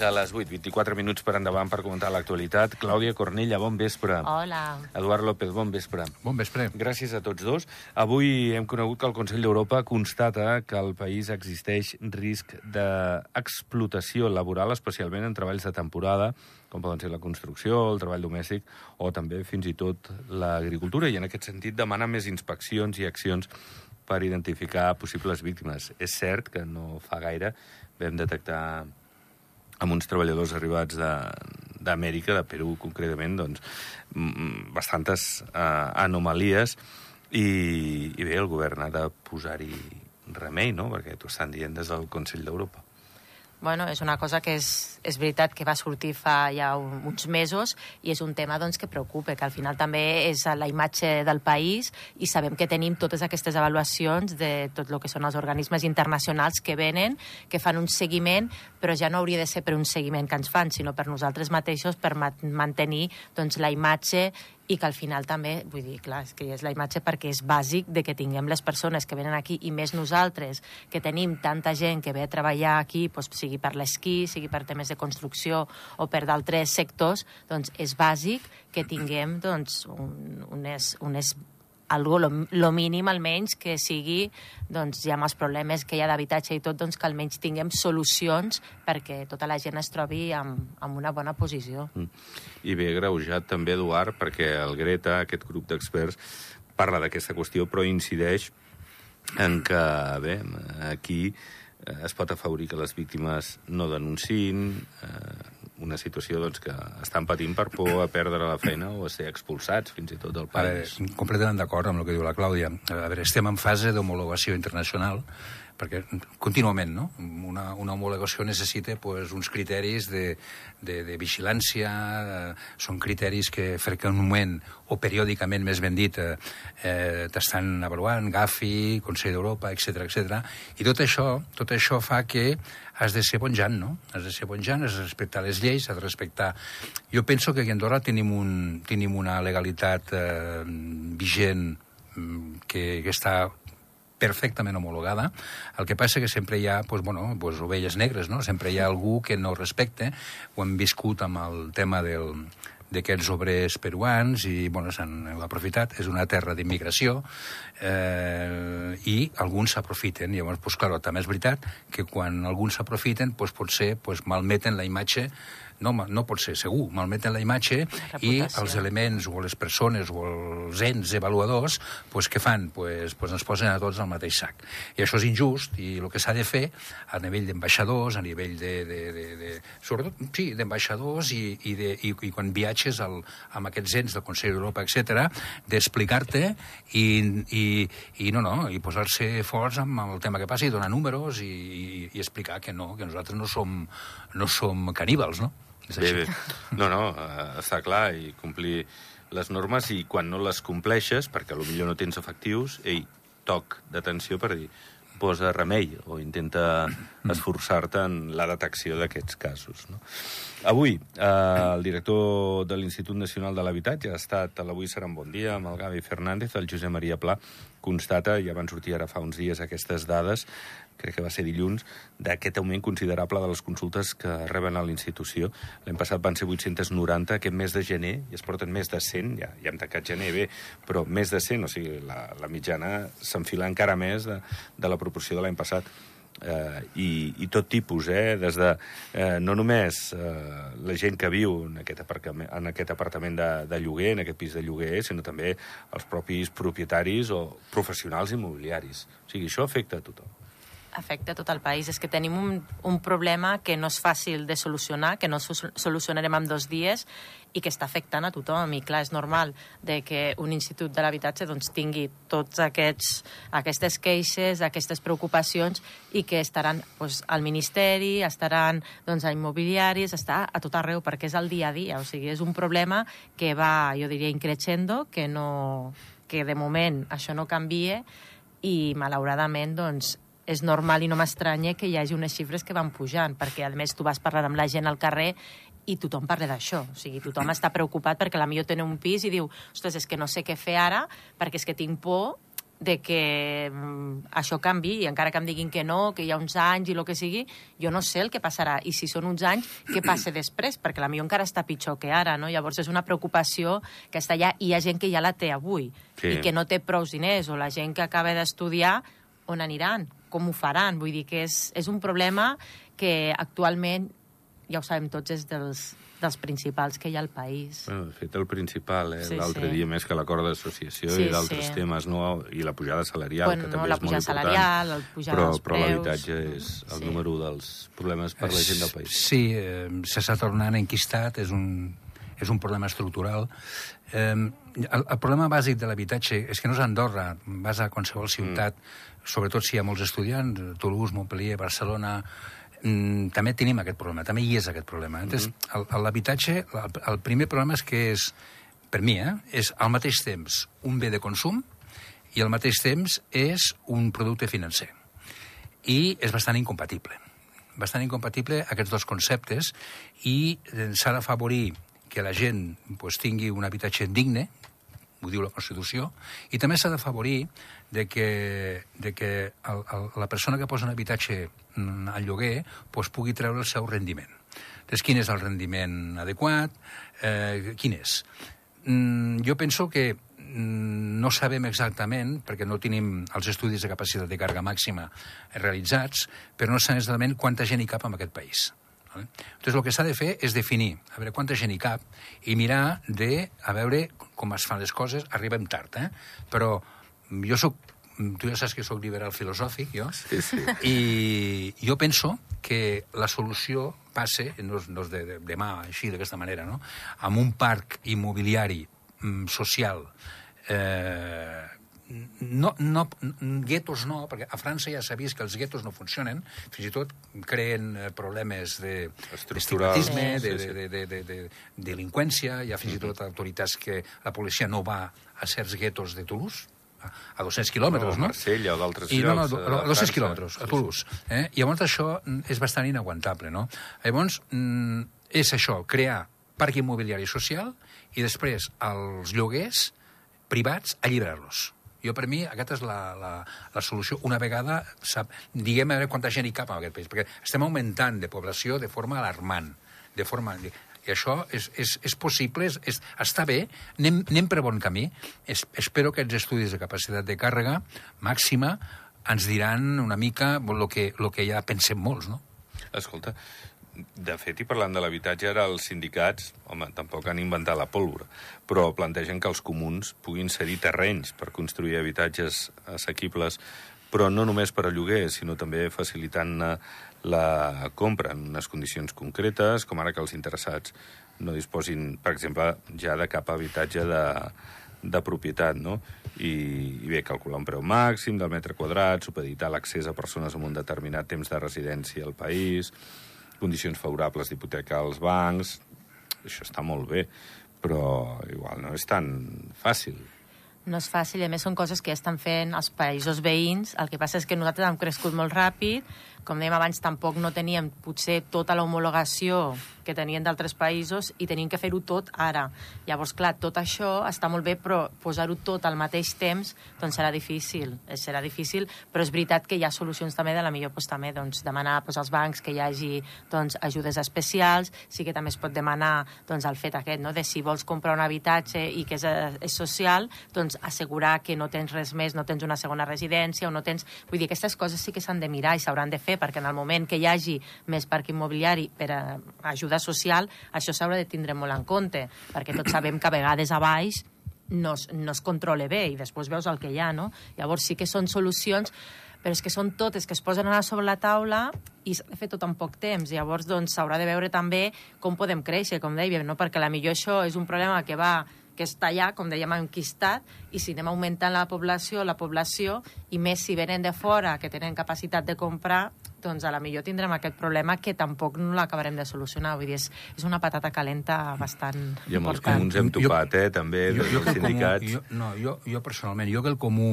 Fins a les 8, 24 minuts per endavant per comentar l'actualitat. Clàudia Cornella, bon vespre. Hola. Eduard López, bon vespre. Bon vespre. Gràcies a tots dos. Avui hem conegut que el Consell d'Europa constata que al país existeix risc d'explotació laboral, especialment en treballs de temporada, com poden ser la construcció, el treball domèstic o també fins i tot l'agricultura. I en aquest sentit demana més inspeccions i accions per identificar possibles víctimes. És cert que no fa gaire vam detectar amb uns treballadors arribats d'Amèrica, de, de Perú concretament, doncs, bastantes uh, anomalies i, i bé, el govern ha de posar-hi remei, no?, perquè t'ho estan dient des del Consell d'Europa. Bueno, és una cosa que és, és veritat que va sortir fa ja uns mesos i és un tema doncs, que preocupa, que al final també és la imatge del país i sabem que tenim totes aquestes avaluacions de tot el que són els organismes internacionals que venen, que fan un seguiment, però ja no hauria de ser per un seguiment que ens fan, sinó per nosaltres mateixos per mantenir doncs, la imatge i que al final també, vull dir, clar, és que és la imatge perquè és bàsic de que tinguem les persones que venen aquí i més nosaltres, que tenim tanta gent que ve a treballar aquí, doncs, sigui per l'esquí, sigui per temes de construcció o per d'altres sectors, doncs és bàsic que tinguem doncs, un, unes, unes algo, lo, lo mínim almenys que sigui, doncs ja amb els problemes que hi ha d'habitatge i tot, doncs que almenys tinguem solucions perquè tota la gent es trobi amb, amb una bona posició. Mm. I bé, greujat també, Eduard, perquè el Greta, aquest grup d'experts, parla d'aquesta qüestió, però incideix en que, bé, aquí eh, es pot afavorir que les víctimes no denunciïn, eh, una situació doncs, que estan patint per por a perdre la feina o a ser expulsats fins i tot del país. Veure, completament d'acord amb el que diu la Clàudia. A veure, estem en fase d'homologació internacional perquè contínuament no? una, una homologació necessita pues, uns criteris de, de, de vigilància, eh, són criteris que freqüentment o periòdicament, més ben dit, eh, eh, t'estan avaluant, GAFI, Consell d'Europa, etc etc. I tot això, tot això fa que has de ser bonjant, no? Has de ser bonjant, has de respectar les lleis, has de respectar... Jo penso que aquí a Andorra tenim, un, tenim una legalitat eh, vigent mm, que, que està perfectament homologada. El que passa que sempre hi ha pues, bueno, pues, ovelles negres, no? Sempre hi ha algú que no respecta. Ho hem viscut amb el tema del, d'aquests obrers peruans i bueno, s'han aprofitat, és una terra d'immigració eh, i alguns s'aprofiten. Llavors, pues, clar, també és veritat que quan alguns s'aprofiten, pues, potser pues, malmeten la imatge no, no pot ser segur, malmeten la imatge i els elements o les persones o els ens avaluadors pues, què fan? Pues, pues ens posen a tots al mateix sac. I això és injust i el que s'ha de fer a nivell d'ambaixadors, a nivell de, de, de, de sobretot, sí, d'ambaixadors i, i, de, i, i quan viatges al, amb aquests ens del Consell d'Europa, etc, d'explicar-te i, i, i no, no, i posar-se forts amb el tema que passa i donar números i, i, i explicar que no, que nosaltres no som, no som caníbals, no? És bé, bé. No, no, eh, està clar, i complir les normes, i quan no les compleixes, perquè potser no tens efectius, ei, toc d'atenció per dir posa remei o intenta esforçar-te en la detecció d'aquests casos. No? Avui, eh, el director de l'Institut Nacional de l'Habitatge ha estat a l'Avui serà un bon dia amb el Gavi Fernández, el Josep Maria Pla, constata, ja van sortir ara fa uns dies aquestes dades, crec que va ser dilluns, d'aquest augment considerable de les consultes que reben a l'institució. L'any passat van ser 890, aquest mes de gener, i es porten més de 100, ja, ja hem tancat gener bé, però més de 100, o sigui, la, la mitjana s'enfila encara més de, de la proporció de l'any passat eh, i, i tot tipus, eh, des de eh, no només eh, la gent que viu en aquest aparcament, en aquest apartament de, de lloguer, en aquest pis de lloguer, sinó també els propis propietaris o professionals immobiliaris. O sigui, això afecta a tothom afecta tot el país. És que tenim un, un problema que no és fàcil de solucionar, que no solucionarem en dos dies i que està afectant a tothom. I clar, és normal de que un institut de l'habitatge doncs, tingui tots aquests, aquestes queixes, aquestes preocupacions i que estaran doncs, al Ministeri, estaran doncs, a immobiliaris, està a tot arreu perquè és el dia a dia. O sigui, és un problema que va, jo diria, increixendo, que, no, que de moment això no canvia i malauradament doncs, és normal i no m'estranya que hi hagi unes xifres que van pujant, perquè a més tu vas parlar amb la gent al carrer i tothom parla d'això. O sigui, tothom està preocupat perquè la millor té un pis i diu ostres, és que no sé què fer ara perquè és que tinc por de que mm, això canvi, i encara que em diguin que no, que hi ha uns anys i el que sigui, jo no sé el que passarà. I si són uns anys, què passa després? Perquè la millor encara està pitjor que ara, no? Llavors és una preocupació que està allà, i hi ha gent que ja la té avui, Sí. i que no té prous diners, o la gent que acaba d'estudiar, on aniran? Com ho faran? Vull dir que és, és un problema que actualment, ja ho sabem tots, és dels, dels principals que hi ha al país. Bueno, de fet, el principal, eh? Sí, l'altre sí. dia, més que l'acord d'associació Sí, i d'altres sí. temes, no? i la pujada salarial, Bueno, que no, també la és molt pujada important. salarial, el pujada però, dels però l'habitatge és el Sí. número dels problemes per la gent del país. Sí, eh, s'està tornant enquistat, és un, és un problema estructural. Eh, el, el problema bàsic de l'habitatge és que no és Andorra, vas a qualsevol ciutat, mm. sobretot si hi ha molts estudiants, Toulouse, Montpellier, Barcelona, mm, també tenim aquest problema, també hi és aquest problema. El- el- l'habitatge, el, el primer problema és que és, per mi, eh, és al mateix temps un bé de consum i al mateix temps és un producte financer i és bastant incompatible. Bastant incompatible aquests dos conceptes i eh, s'ha d'afavorir que la gent pues, tingui un habitatge digne, ho diu la Constitució, i també s'ha d'afavorir de que, de que el, el, la persona que posa un habitatge mm, al lloguer pues, pugui treure el seu rendiment. Doncs quin és el rendiment adequat? Eh, quin és? Mm, jo penso que mm, no sabem exactament, perquè no tenim els estudis de capacitat de càrrega màxima realitzats, però no sabem exactament quanta gent hi cap en aquest país. Vale? Entonces, el que s'ha de fer és definir, a veure quanta gent hi cap, i mirar de, a veure com es fan les coses. Arribem tard, eh? Però jo sóc, tu ja saps que sóc liberal filosòfic, jo, Sí, sí. i jo penso que la solució passe, no és, no és de, de, demà així, d'aquesta manera, no? amb un parc immobiliari mm, social eh, no, no, guetos no, perquè a França ja s'ha vist que els guetos no funcionen, fins i tot creen eh, problemes de d'estigmatisme, de, sí. de, de, de, de, de delinqüència, hi ha fins i tot autoritats que la policia no va a certs guetos de Toulouse, a, a 200 quilòmetres, No, a no? Marsella o d'altres I no, no, llocs, de 200 França. quilòmetres, a Toulouse. Eh? I llavors això mm, és bastant inaguantable, no? Llavors, mm, és això, crear parc immobiliari social i després els lloguers privats alliberar-los. Jo, per mi, aquesta és la, la, la solució. Una vegada, sap, diguem a veure quanta gent hi cap en aquest país, perquè estem augmentant de població de forma alarmant. De forma... I això és, és, és possible, és, és, està bé, anem, anem per bon camí. Es, espero que els estudis de capacitat de càrrega màxima ens diran una mica el que, lo que ja pensem molts, no? Escolta, de fet, i parlant de l'habitatge, ara els sindicats, home, tampoc han inventat la pólvora, però plantegen que els comuns puguin cedir terrenys per construir habitatges assequibles, però no només per a lloguer, sinó també facilitant eh, la compra en unes condicions concretes, com ara que els interessats no disposin, per exemple, ja de cap habitatge de, de propietat, no? I, I bé, calcular un preu màxim del metre quadrat, supeditar l'accés a persones amb un determinat temps de residència al país, condicions favorables d'hipotecar als bancs... Això està molt bé, però igual no és tan fàcil. No és fàcil, i a més són coses que ja estan fent els països veïns. El que passa és que nosaltres hem crescut molt ràpid, com dèiem abans, tampoc no teníem potser tota l'homologació que tenien d'altres països i tenim que fer-ho tot ara. Llavors, clar, tot això està molt bé, però posar-ho tot al mateix temps doncs serà difícil. Eh, Serà difícil, però és veritat que hi ha solucions també de la millor doncs, també doncs, demanar doncs, als bancs que hi hagi doncs, ajudes especials, sí que també es pot demanar doncs, el fet aquest, no? de si vols comprar un habitatge i que és, eh, és social, doncs assegurar que no tens res més, no tens una segona residència o no tens... Vull dir, aquestes coses sí que s'han de mirar i s'hauran de fer, perquè en el moment que hi hagi més parc immobiliari per a ajuda social, això s'haurà de tindre molt en compte, perquè tots sabem que a vegades a baix no es, no es controla bé i després veus el que hi ha, no? Llavors sí que són solucions però és que són totes que es posen ara sobre la taula i s'ha de fer tot en poc temps. Llavors, doncs, s'haurà de veure també com podem créixer, com dèiem, no? perquè la millor això és un problema que va que està allà, com dèiem, enquistat, i si anem augmentant la població, la població, i més si venen de fora, que tenen capacitat de comprar, doncs a la millor tindrem aquest problema que tampoc no l'acabarem de solucionar. Vull dir, és, és una patata calenta bastant I amb els comuns hem Jo- topat, eh, també, jo, dels jo que el comú, sindicats. jo, no, jo, jo personalment, jo que el comú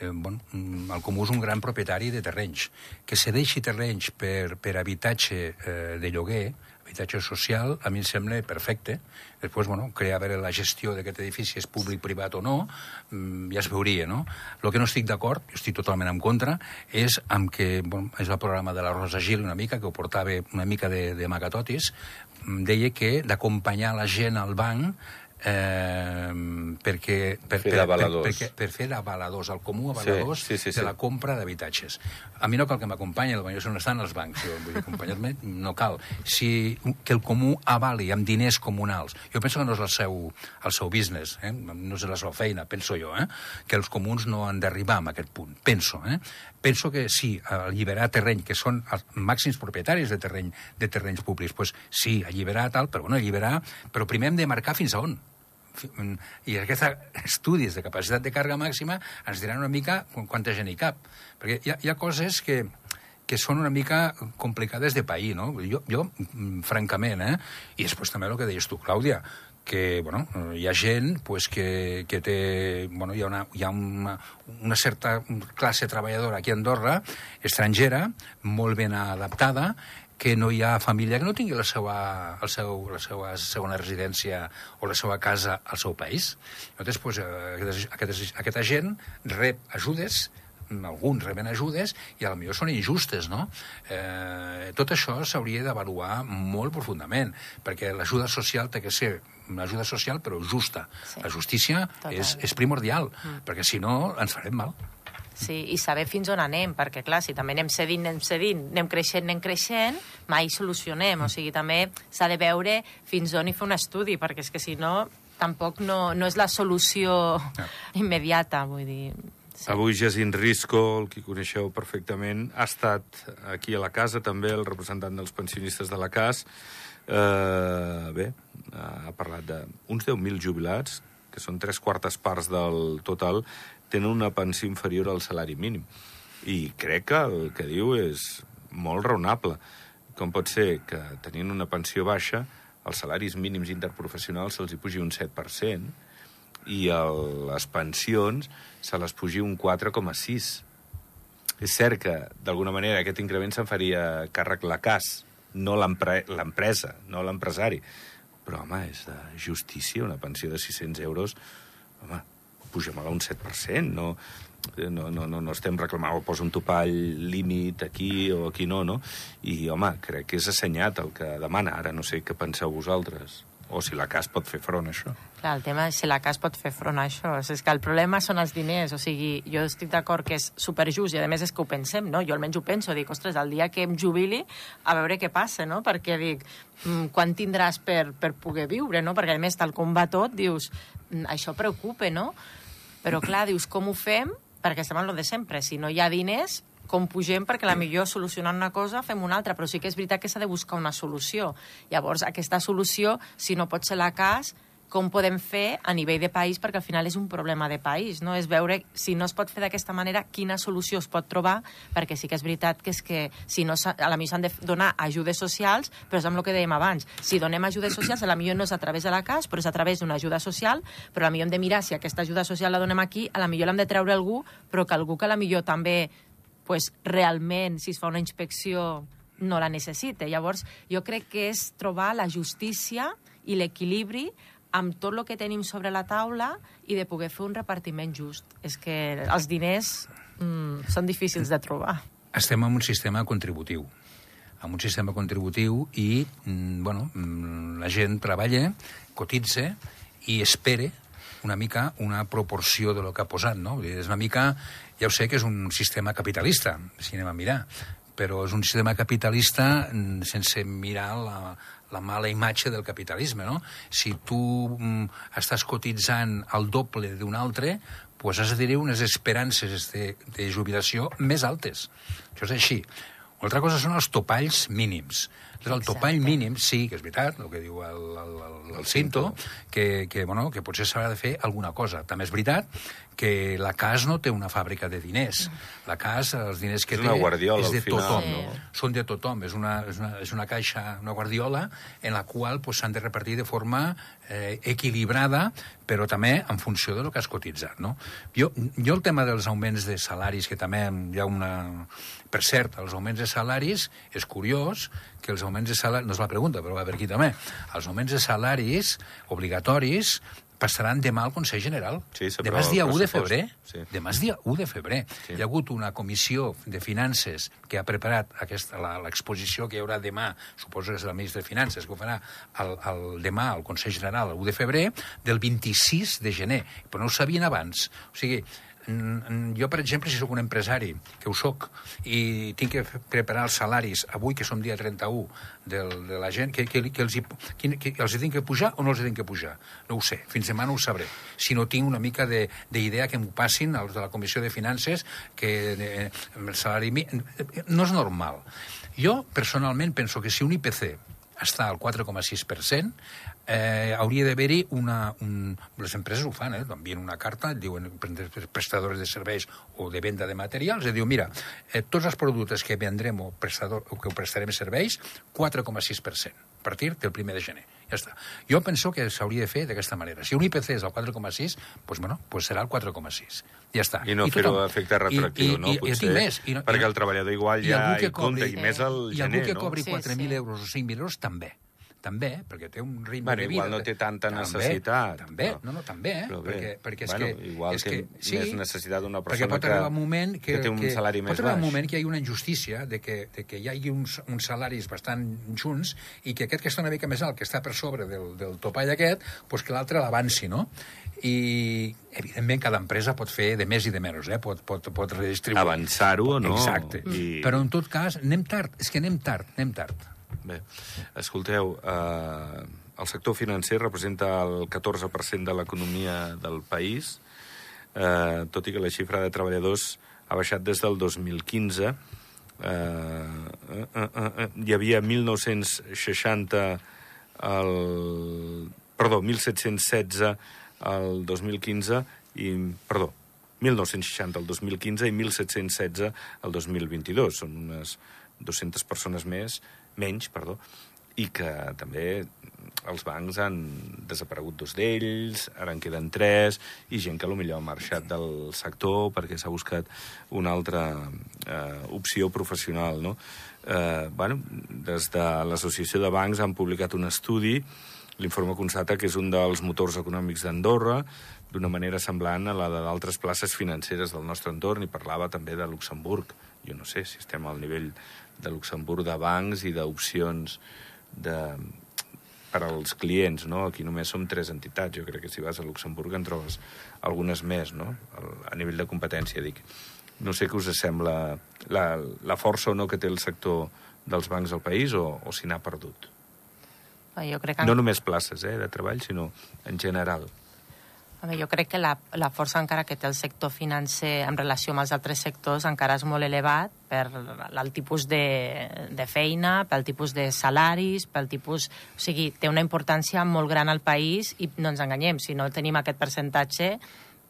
eh, bueno, mm, el comú és un gran propietari de terrenys. Que cedeixi terrenys per, per habitatge eh, de lloguer, habitatge social, a mi em sembla perfecte. Després, bueno, crear veure la gestió d'aquest edifici és públic, privat o no, mm, ja es veuria, no? El que no estic d'acord, jo estic totalment en contra, és amb que, bueno, és el programa de la Rosa Gil una mica, que ho portava una mica de, de magatotis, mm, deia que d'acompanyar la gent al banc eh, perquè, per, Fer per, per, perquè, per fer d'avaladors, el comú avaladors Sí, sí, sí, de sí. la compra d'habitatges. A mi no cal que m'acompanyi, potser on estan els bancs, jo, vull acompanyar-me no cal. Si, que el comú avali amb diners comunals, jo penso que no és el seu, el seu business, eh? no és la seva feina, penso jo, eh? que els comuns no han d'arribar a aquest punt, penso. Eh? Penso que sí, alliberar terreny, que són els màxims propietaris de terreny de terrenys públics, pues sí, alliberar tal, però bueno, alliberar, però primer hem de marcar fins a on i aquests estudis de capacitat de càrrega màxima ens diran una mica qu- quanta gent hi cap. Perquè hi ha, hi ha coses que, que són una mica complicades de pair, no? Jo, jo mm, francament, eh? I després també el que deies tu, Clàudia, que bueno, hi ha gent pues, que, que té... Bueno, hi ha, una, hi ha una, una certa classe treballadora aquí a Andorra, estrangera, molt ben adaptada, que no hi ha família que no tingui la seva, el seu, la seva segona residència o la seva casa al seu país. Llavors, pues, eh, aquesta, aquesta, aquesta gent rep ajudes alguns reben ajudes i a lo millor són injustes, no? Eh, tot això s'hauria d'avaluar molt profundament, perquè l'ajuda social té que ser una ajuda social però justa. Sí. La justícia Total. és, és primordial, mm. perquè si no ens farem mal. Sí, i saber fins on anem, perquè, clar, si també anem cedint, anem cedint, anem creixent, anem creixent, mai solucionem. O sigui, també s'ha de veure fins on hi fa un estudi, perquè és que si no, tampoc no, no és la solució immediata, vull dir... Sí. Avui Jacint Risco, el que coneixeu perfectament, ha estat aquí a la casa, també el representant dels pensionistes de la CAS. Eh, bé, ha parlat d'uns 10.000 jubilats, que són tres quartes parts del total, tenen una pensió inferior al salari mínim. I crec que el que diu és molt raonable. Com pot ser que tenint una pensió baixa, els salaris mínims interprofessionals se'ls hi pugi un 7%, i el, les pensions se les pugi un 4,6. És cert que, d'alguna manera, aquest increment se'n faria càrrec la CAS, no l'empre- l'empresa, no l'empresari. Però, home, és de justícia una pensió de 600 euros. Home, pugem-la un 7%, no, no, no, no, no estem reclamant o posa un topall límit aquí o aquí no, no? I, home, crec que és assenyat el que demana. Ara no sé què penseu vosaltres. O si la CAS pot fer front a això. Clar, el tema és si la CAS pot fer front a això. És que el problema són els diners. O sigui, jo estic d'acord que és superjust i, a més, és que ho pensem, no? Jo almenys ho penso. Dic, ostres, el dia que em jubili, a veure què passa, no? Perquè dic, mm, quan tindràs per, per poder viure, no? Perquè, a més, tal com va tot, dius, mm, això preocupa, no? Però, clar, dius, com ho fem? Perquè estem en lo de sempre. Si no hi ha diners, com pugem perquè la millor solucionant una cosa fem una altra, però sí que és veritat que s'ha de buscar una solució. Llavors, aquesta solució, si no pot ser la cas, com podem fer a nivell de país, perquè al final és un problema de país, no? És veure si no es pot fer d'aquesta manera, quina solució es pot trobar, perquè sí que és veritat que és que si no a la millor s'han de donar ajudes socials, però és amb el que dèiem abans. Si donem ajudes socials, a la millor no és a través de la CAS, però és a través d'una ajuda social, però a la millor hem de mirar si aquesta ajuda social la donem aquí, a la millor l'hem de treure algú, però que algú que a la millor també pues, realment, si es fa una inspecció, no la necessita. Llavors, jo crec que és trobar la justícia i l'equilibri amb tot el que tenim sobre la taula i de poder fer un repartiment just. És que els diners mm, són difícils de trobar. Estem en un sistema contributiu amb un sistema contributiu i mm, bueno, mm, la gent treballa, cotitza i espera una mica una proporció de lo que ha posat, no? És una mica... Ja ho sé que és un sistema capitalista, si anem a mirar, però és un sistema capitalista mm, sense mirar la, la mala imatge del capitalisme, no? Si tu mm, estàs cotitzant el doble d'un altre, pues has de tenir unes esperances de, de jubilació més altes. Això és així. Una altra cosa són els topalls mínims. Llavors, el topall Exacte. mínim, sí, que és veritat, el que diu el, el, el, el Cinto, que, que, bueno, que potser s'haurà de fer alguna cosa. També és veritat que la CAS no té una fàbrica de diners. La CAS, els diners que És una té, guardiola, és de al final, tothom. no? Són de tothom. És una, és una, és una caixa, una guardiola, en la qual pues, s'han de repartir de forma eh, equilibrada, però també en funció de lo que has cotitzat. No? Jo, jo el tema dels augments de salaris, que també hi ha una... Per cert, els augments de salaris és curiós que els augments de salaris... No és la pregunta, però va per aquí també. Els augments de salaris obligatoris passaran demà al Consell General. Sí, demà és dia el 1 de febrer. Sí. Demà és dia 1 de febrer. Sí. Hi ha hagut una comissió de finances que ha preparat aquesta, la- l'exposició que hi haurà demà, suposo que és el ministre de Finances, que ho farà el, el, demà al Consell General, el 1 de febrer, del 26 de gener. Però no ho sabien abans. O sigui, jo, per exemple, si sóc un empresari, que ho sóc, i tinc que preparar els salaris avui, que som dia 31, del, de la gent, que, que, que, els hi, que, que els hi tinc que pujar o no els hi tinc que pujar? No ho sé, fins demà no ho sabré. Si no tinc una mica de- d'idea que m'ho passin els de la Comissió de Finances, que eh, el salari... No és normal. Jo, personalment, penso que si un IPC està al 4,6%, eh, hauria d'haver-hi una... Un, les empreses ho fan, eh? envien una carta, diuen pre- prestadors de serveis o de venda de materials, i diu, mira, eh, tots els productes que vendrem o, prestador, o que prestarem serveis, 4,6%, a partir del primer de gener. Ja està. Jo penso que s'hauria de fer d'aquesta manera. Si un IPC és el 4,6, doncs, bueno, doncs serà el 4,6. Ja està. I no fer-ho efecte retroactiu, no? I, i, i, Potser, i més. I no, perquè no- el treballador igual ja hi compta, i més al I algú gener, que no? cobri Sí, 4.000 sí. euros o 5.000 euros també també, perquè té un ritme Bueno, de vida. igual no té tanta També, necessitat, També, però- no, no, també, eh? Però bé, perquè, perquè és bueno, que... igual és té que, més necessitat d'una perquè persona pot que- arribar un moment que, que té un salari més pot arribar un baix. moment que hi ha una injustícia de que, de que hi hagi uns, uns salaris bastant junts i que aquest que està una mica més alt, que està per sobre del, del topall aquest, doncs que l'altre l'avanci, no? I, evidentment, cada empresa pot fer de més i de menys, eh? pot, pot, pot redistribuir. Avançar-ho o no. Exacte. I- Però, en tot cas, anem tard. És que anem tard, anem tard. Bé, escolteu, eh, el sector financer representa el 14% de l'economia del país, eh, tot i que la xifra de treballadors ha baixat des del 2015. Eh, eh, eh, eh, hi havia 1.960 el... Perdó, 1.716 el 2015 i... Perdó, 1.960 el 2015 i 1.716 el 2022. Són unes 200 persones més, menys, perdó, i que també els bancs han desaparegut dos d'ells, ara en queden tres, i gent que potser ha marxat del sector perquè s'ha buscat una altra eh, opció professional. No? Eh, bueno, des de l'Associació de Bancs han publicat un estudi L'informe constata que és un dels motors econòmics d'Andorra, d'una manera semblant a la d'altres places financeres del nostre entorn, i parlava també de Luxemburg. Jo no sé si estem al nivell de Luxemburg de bancs i d'opcions de, per als clients, no? Aquí només som tres entitats. Jo crec que si vas a Luxemburg en trobes algunes més, no? A nivell de competència, dic. No sé què us sembla la, la força o no que té el sector dels bancs al país o, o si n'ha perdut. Jo crec que... No només places eh, de treball, sinó en general. Home, jo crec que la, la força encara que té el sector financer en relació amb els altres sectors encara és molt elevat per el tipus de, de feina, pel tipus de salaris, pel tipus... O sigui, té una importància molt gran al país i no ens enganyem, si no tenim aquest percentatge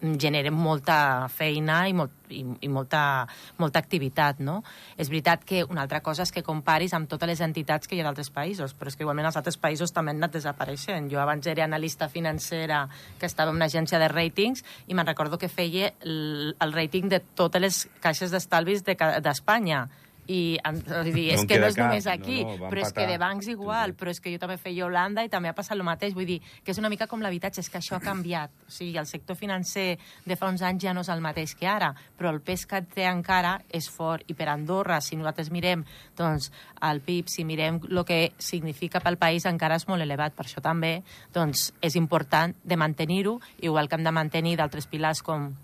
generem molta feina i, molt, i, i molta, molta activitat, no? És veritat que una altra cosa és que comparis amb totes les entitats que hi ha d'altres països, però és que igualment els altres països també han anat desapareixent. Jo abans era analista financera que estava en una agència de ratings i me'n recordo que feia el, el rating de totes les caixes d'estalvis d'Espanya. De, i vull dir, és No que no és cap, només no, aquí, no, va però és que empatar. de bancs igual, però és que jo també feia Holanda i també ha passat el mateix. Vull dir, que és una mica com l'habitatge, és que això ha canviat. O sigui, el sector financer de fa uns anys ja no és el mateix que ara, però el pes que té encara és fort. I per Andorra, si nosaltres mirem doncs, el PIB, si mirem el que significa pel país, encara és molt elevat. Per això també doncs, és important de mantenir-ho, igual que hem de mantenir d'altres pilars com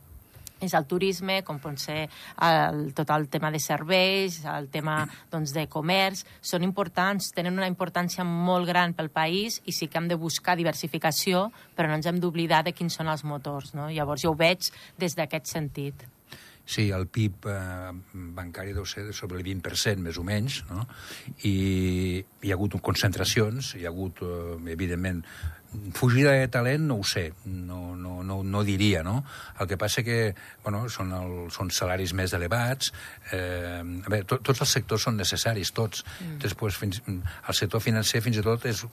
és el turisme, com pot ser el, tot el tema de serveis, el tema doncs, de comerç, són importants, tenen una importància molt gran pel país i sí que hem de buscar diversificació, però no ens hem d'oblidar de quins són els motors. No? Llavors jo ho veig des d'aquest sentit. Sí, el PIB eh, bancari deu ser sobre el 20%, més o menys, no? I hi ha hagut concentracions, hi ha hagut, eh, evidentment, fugida de talent no ho sé, no, no, no, no diria, no? El que passa que, bueno, són, el, són salaris més elevats, eh, a veure, to, tots els sectors són necessaris, tots. Mm. Després, fins, el sector financer, fins i tot, és,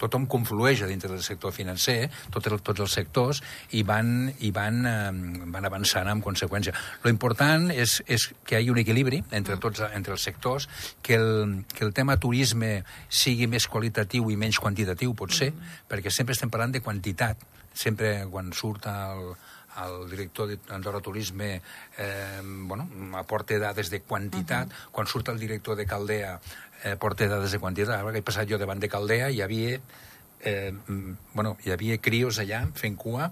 tothom conflueix a dintre del sector financer, tot el, tots els sectors, i van, i van, eh, van avançant en conseqüència. Lo important és, és que hi hagi un equilibri entre tots entre els sectors, que el, que el tema turisme sigui més qualitatiu i menys quantitatiu, potser, mm. perquè sempre estem parlant de quantitat. Sempre quan surt el, el director d'Andorra Turisme eh, bueno, aporta dades de quantitat, uh -huh. quan surt el director de Caldea eh, porta dades de quantitat. Ara que he passat jo davant de Caldea hi havia eh, bueno, hi havia crios allà fent cua,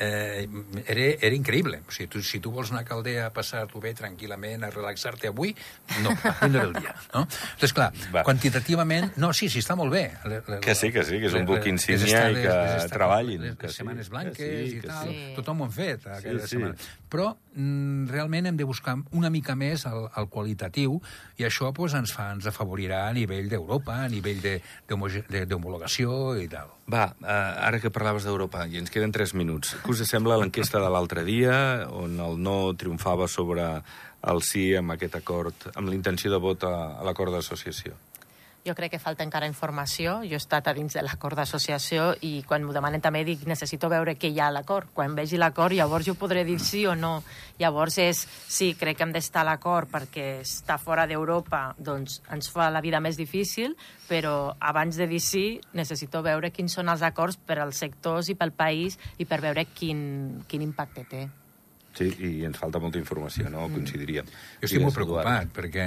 eh, era, era increïble. O sigui, tu, si tu vols anar a Caldea a passar-t'ho bé tranquil·lament, a relaxar-te avui, no, avui no era el dia. No? Entonces, clar, Va. quantitativament... No, sí, sí, està molt bé. Le, le, que sí, que sí, que és un buc insígnia i que treballin. Les, que les setmanes sí, blanques sí, i tal, sí. tothom ho han fet aquella sí, setmana. Però mm, realment hem de buscar una mica més el, el qualitatiu i això pues, ens, fa, ens afavorirà a nivell d'Europa, a nivell d'homologació i tal. Va, uh, ara que parlaves d'Europa, i ens queden 3 minuts, què us sembla l'enquesta de l'altre dia, on el no triomfava sobre el sí amb aquest acord, amb l'intenció de vot a, a l'acord d'associació? Jo crec que falta encara informació. Jo he estat a dins de l'acord d'associació i quan m'ho demanen també dic necessito veure què hi ha a l'acord. Quan vegi l'acord llavors jo podré dir sí o no. Llavors és, sí, crec que hem d'estar a l'acord perquè està fora d'Europa, doncs ens fa la vida més difícil, però abans de dir sí necessito veure quins són els acords per als sectors i pel país i per veure quin, quin impacte té. Sí, i ens falta molta informació, no? Mm. Coincidiríem. Jo estic molt preocupat, Eduard. perquè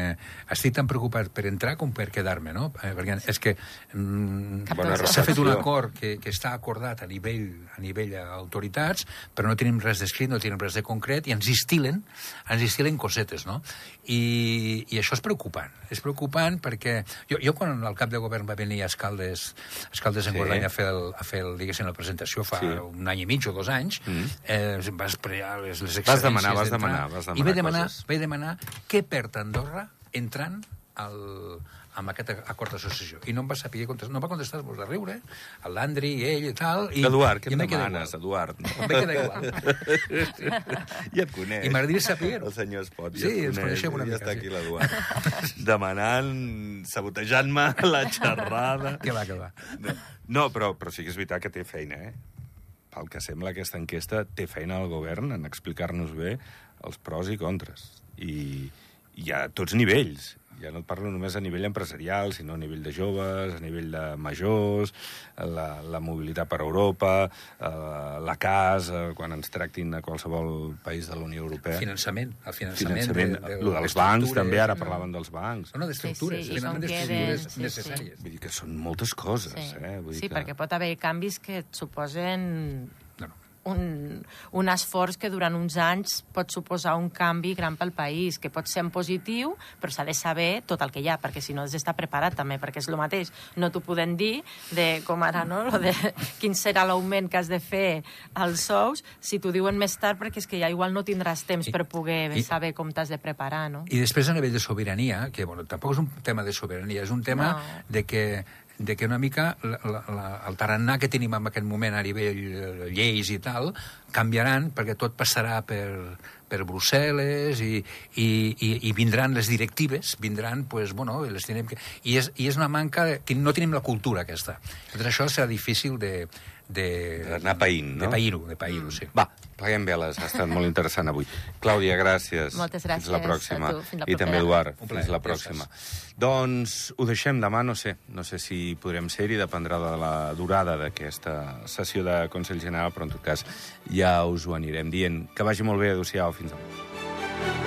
estic tan preocupat per entrar com per quedar-me, no? Eh, perquè és que mm, s'ha fet un acord que, que està acordat a nivell, a nivell autoritats, però no tenim res d'escrit, no tenim res de concret, i ens instilen, ens instilen cosetes, no? I, i això és preocupant. És preocupant perquè jo, jo quan el cap de govern va venir a Escaldes, a Escaldes en sí. Guardany a fer, el, a fer el, diguéssim, la presentació fa sí. un any i mig o dos anys, mm. eh, va esperar les, les Vas demanar, vas demanar, vas demanar I vaig demanar, coses. vaig demanar què perd Andorra entrant al, amb aquest acord d'associació. I no em va saber contestar, no va contestar, vos de riure, el Landry i ell i tal. I, Eduard, què em demanes, Eduard? No? Em va quedar igual. ja et coneix. I m'agradaria saber El senyor Espot, ja sí, ens coneixem una ja mica. està aquí l'Eduard. Demanant, sabotejant-me la xerrada. que va, que va. No, però, però sí que és veritat que té feina, eh? Pel que sembla, aquesta enquesta té feina al govern en explicar-nos bé els pros i contres. I, i a tots nivells ja no et parlo només a nivell empresarial, sinó a nivell de joves, a nivell de majors, la, la mobilitat per Europa, eh, la casa, quan ens tractin a qualsevol país de la Unió Europea. Finançament, el finançament. finançament de, de, lo dels bancs, també, ara parlaven dels bancs. No, no, d'estructures, sí, sí, finalment d'estructures sí, necessàries. Sí. Vull dir que són moltes coses, sí. eh? Vull dir sí, que... perquè pot haver canvis que et suposen no, no un, un esforç que durant uns anys pot suposar un canvi gran pel país, que pot ser en positiu, però s'ha de saber tot el que hi ha, perquè si no has d'estar preparat també, perquè és el mateix. No t'ho podem dir de com ara, no?, lo de quin serà l'augment que has de fer als sous, si t'ho diuen més tard, perquè és que ja igual no tindràs temps I, per poder i, saber com t'has de preparar, no? I després a nivell de sobirania, que bueno, tampoc és un tema de sobirania, és un tema no. de que de que una mica la, la, el tarannà que tenim en aquest moment a nivell de lleis i tal canviaran perquè tot passarà per, per Brussel·les i, i, i, i vindran les directives, vindran, pues, bueno, les tenim que... I és, I és una manca... Que no tenim la cultura aquesta. Llavors això serà difícil de... de Anar païnt, no? De pair-ho, de pair-ho, sí. Va, pleguem veles, ha estat molt interessant avui. Clàudia, gràcies. Moltes gràcies Fins la pròxima. a tu, fins la I també, Eduard, Un fins la pròxima. Doncs ho deixem demà, no sé. No sé si podrem ser-hi, dependrà de la durada d'aquesta sessió de Consell General, però en tot cas ja us ho anirem dient. Que vagi molt bé, adéu-siau, fins demà.